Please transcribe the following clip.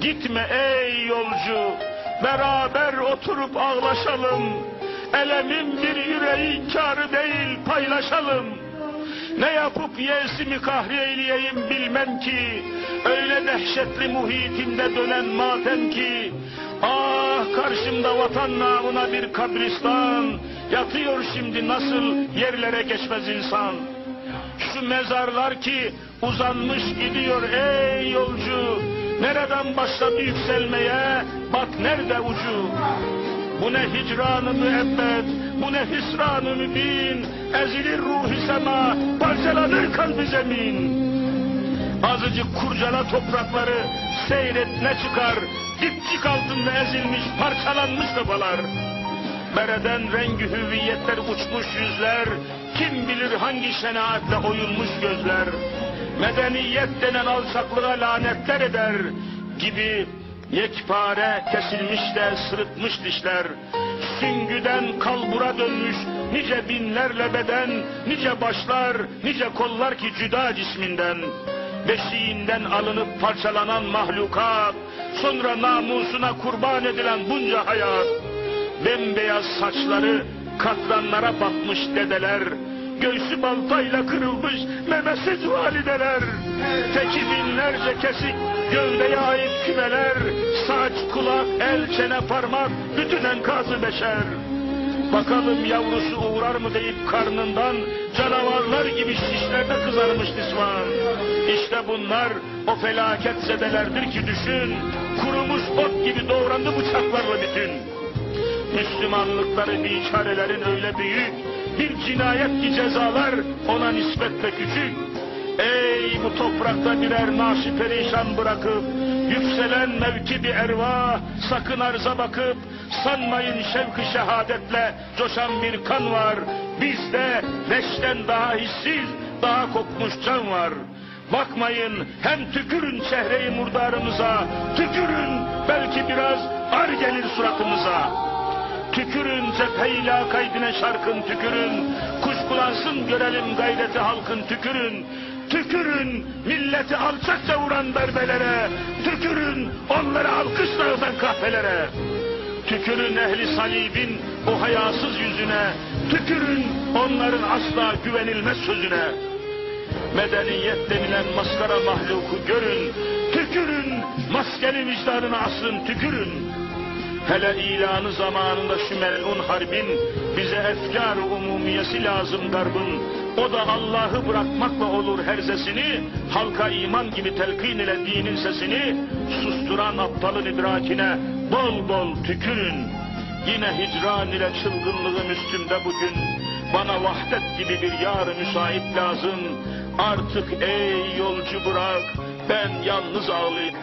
Gitme ey yolcu, beraber oturup ağlaşalım. Elemin bir yüreği kârı değil paylaşalım. Ne yapıp yeğsimi kahreyleyeyim bilmem ki, öyle dehşetli muhitimde dönen matem ki, ah karşımda vatan namına bir kabristan, yatıyor şimdi nasıl yerlere geçmez insan. Şu mezarlar ki uzanmış gidiyor ey yolcu, nereden başladı yükselmeye, bak nerede ucu. Bu ne hicranı müebbet, bu ne hüsranı mübin, ezilir ruhi sema, parçalanır kalbi zemin. Azıcık kurcala toprakları, seyret ne çıkar, dipçik altında ezilmiş, parçalanmış kafalar. Bereden rengi hüviyetler uçmuş yüzler, kim bilir hangi şenaatle oyulmuş gözler. Medeniyet denen alçaklığa lanetler eder gibi yekpare kesilmiş de sırıtmış dişler. Süngüden kalbura dönmüş nice binlerle beden, nice başlar, nice kollar ki cüda cisminden. Beşiğinden alınıp parçalanan mahlukat, sonra namusuna kurban edilen bunca hayat. Bembeyaz saçları katranlara batmış dedeler, göğsü baltayla kırılmış memesiz valideler, teki binlerce kesik gövdeye ait kümeler, saç, kulak, el, çene, parmak, bütün enkazı beşer. Bakalım yavrusu uğrar mı deyip karnından canavarlar gibi şişlerde kızarmış nisvan. İşte bunlar o felaket zedelerdir ki düşün, kurumuş ot gibi doğrandı bıçaklarla bütün. Müslümanlıkları biçarelerin öyle büyük, bir cinayet ki cezalar ona nispetle küçük. Ey bu toprakta birer naşi perişan bırakıp, yükselen mevki bir erva, sakın arza bakıp, sanmayın şevk şehadetle coşan bir kan var. Bizde leşten daha hissiz, daha kokmuş can var. Bakmayın hem tükürün çehreyi murdarımıza, tükürün belki biraz ar gelir suratımıza. Tükürün cepheyle kaydine şarkın tükürün, kuşkulansın görelim gayreti halkın tükürün. Tükürün milleti alçakça vuran darbelere, tükürün onları alkışla öpen kahvelere. Tükürün ehli salibin o hayasız yüzüne, tükürün onların asla güvenilmez sözüne. Medeniyet denilen maskara mahluku görün, tükürün maskeli vicdanına asın tükürün. Hele ilanı zamanında şu melun harbin bize efkar umumiyesi lazım garbın. O da Allah'ı bırakmakla olur herzesini, halka iman gibi telkin ile dinin sesini, susturan aptalın idrakine bol bol tükürün. Yine hicran ile çılgınlığın üstümde bugün, bana vahdet gibi bir yar müsait lazım. Artık ey yolcu bırak, ben yalnız ağlayayım.